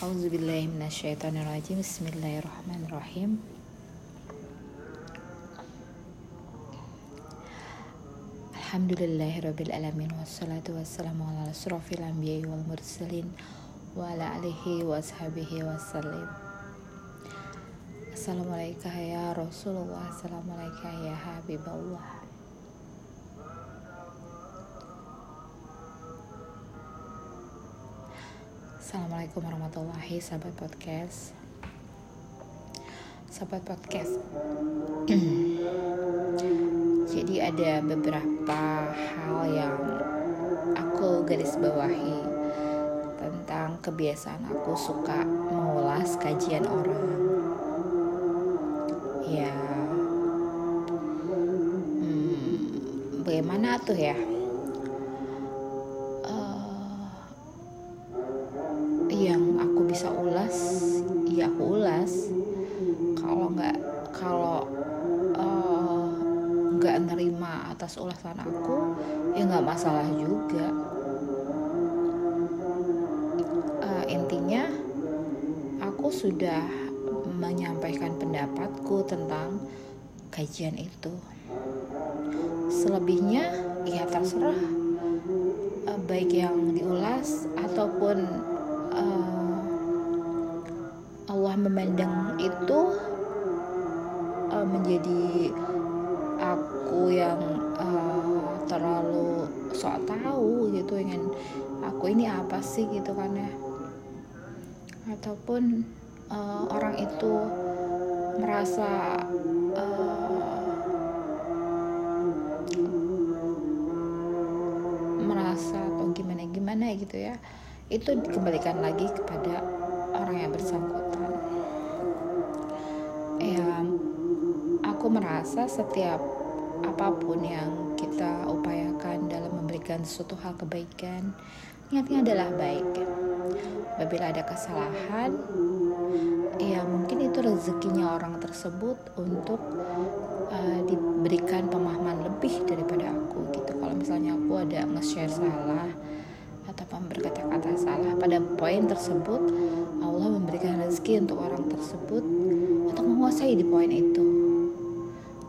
Auzubillahiminasyaitonirrajim Bismillahirrahmanirrahim. Alhamdulillahirrabbilalamin. Wassalatu Assalamualaikum ya Rasulullah. Ya Assalamualaikum warahmatullahi sahabat podcast. Sahabat podcast. Jadi ada beberapa hal yang aku garis bawahi Tentang kebiasaan aku suka mengulas kajian orang. Ya. Hmm, Bagaimana tuh ya kalau uh, nggak nerima atas ulasan aku ya nggak masalah juga. Uh, intinya aku sudah menyampaikan pendapatku tentang kajian itu. Selebihnya ya terserah uh, baik yang diulas ataupun uh, Allah memandang itu menjadi aku yang uh, terlalu sok tahu gitu ingin aku ini apa sih? gitu kan ya. Ataupun uh, orang itu merasa uh, merasa atau gimana gimana gitu ya itu dikembalikan lagi kepada orang yang bersangkutan aku merasa setiap apa pun yang kita upayakan dalam memberikan suatu hal kebaikan niatnya adalah baik. Apabila ada kesalahan ya mungkin itu rezekinya orang tersebut untuk uh, diberikan pemahaman lebih daripada aku gitu. Kalau misalnya aku ada nge-share salah ataupun berkata-kata salah pada poin tersebut Allah memberikan rezeki untuk orang tersebut untuk menguasai di poin itu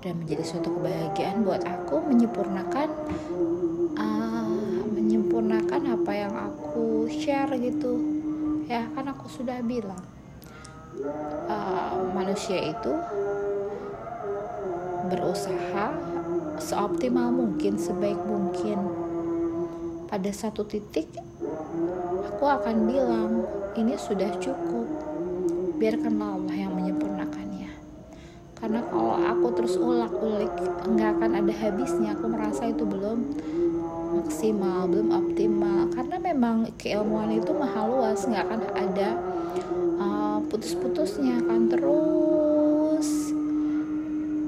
dan menjadi suatu kebahagiaan buat aku menyempurnakan uh, menyempurnakan apa yang aku share gitu. Ya kan aku sudah bilang uh, manusia itu berusaha seoptimal mungkin sebaik mungkin. Pada satu titik aku akan bilang ini sudah cukup. Biarkanlah Allah yang menyempurnakannya. Karena kalau aku terus ulak-ulik nggak akan ada habisnya. Aku merasa itu belum maksimal belum optimal. Karena memang keilmuan itu mahal luas nggak akan ada uh, putus-putusnya akan terus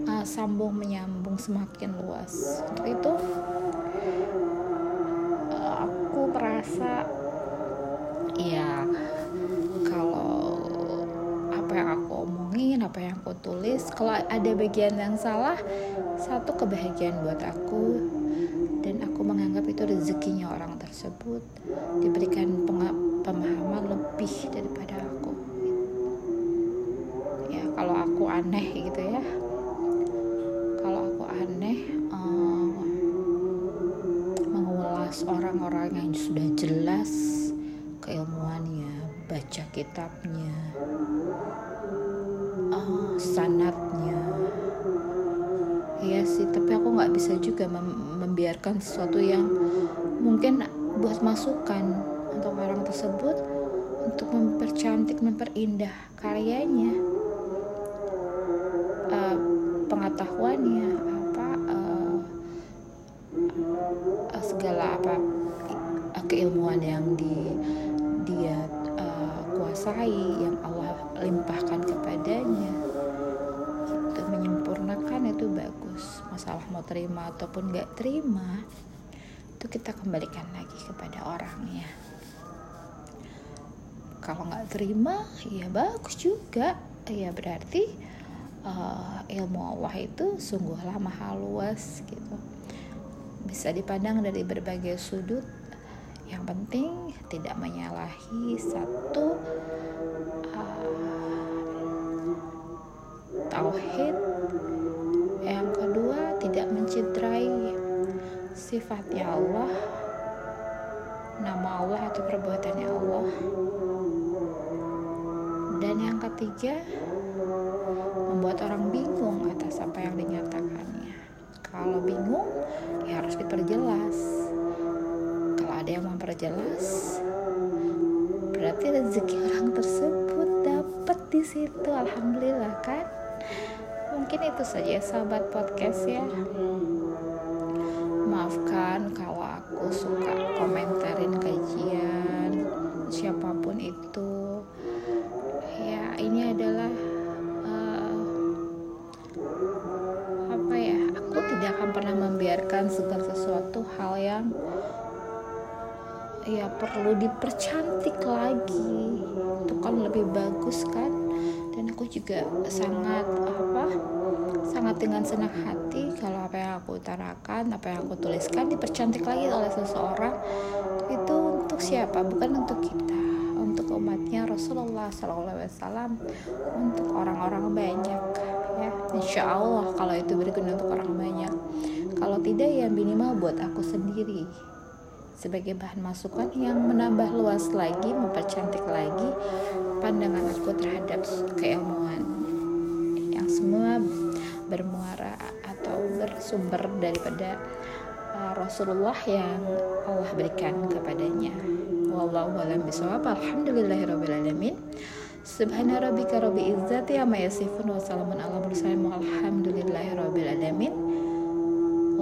uh, sambung menyambung semakin luas. Untuk itu merasa ya apa yang aku tulis. Kalau ada bagian yang salah satu kebahagiaan buat aku. Dan aku menganggap itu rezekinya orang tersebut. Diberikan pemahaman lebih daripada aku. Ya kalau aku aneh gitu ya. Kalau aku aneh orang-orang yang sudah jelas keilmuannya, baca kitabnya, sanatnya. Iya sih, tapi aku nggak bisa juga mem membiarkan sesuatu yang mungkin buat masukan untuk orang tersebut untuk mempercantik, memperindah karyanya, uh, pengetahuannya, segala apa keilmuan yang di uh, kuasai yang Allah limpahkan kepadanya. Itu menyempurnakan itu bagus. Masalah mau terima ataupun nggak terima itu kita kembalikan lagi kepada orangnya. Kalau nggak terima ya bagus juga. Ya berarti uh, ilmu Allah itu sungguhlah mahal luas gitu. Bisa dipandang dari berbagai sudut yang penting tidak menyalahi satu uh, tauhid. Yang kedua tidak mencederai sifatnya Allah nama Allah atau perbuatannya Allah. Dan yang ketiga membuat orang bingung atas apa yang dinyatakannya. Kalau bingung ya harus diperjelas ada yang memperjelas berarti rezeki orang tersebut dapat di situ alhamdulillah kan? Mungkin itu saja sahabat podcast ya. Maafkan kalau aku suka komentarin kajian siapa pun itu. Ya ini adalah uh, apa ya? Aku tidak akan pernah membiarkan segala sesuatu hal yang ya perlu dipercantik lagi. Itu kan lebih bagus kan? Dan aku juga sangat apa sangat dengan senang hati kalau apa yang aku utarakan apa yang aku tuliskan dipercantik lagi oleh seseorang. Itu untuk siapa? Bukan untuk kita untuk umatnya Rasulullah SAW untuk orang-orang banyak ya. Insya Allah kalau itu berguna untuk orang banyak. Kalau tidak ya minimal buat aku sendiri sebagai bahan masukan yang menambah luas lagi, mempercantik lagi pandangan aku terhadap keilmuan yang semua bermuara atau bersumber daripada uh, Rasulullah yang Allah berikan kepadanya. Wallahu a'lam bishawab. Alhamdulillahirabbil. Subhana rabbika rabbil izzati amma yasifun wa salamun ala mursalin walhamdulillahirabbil alamin.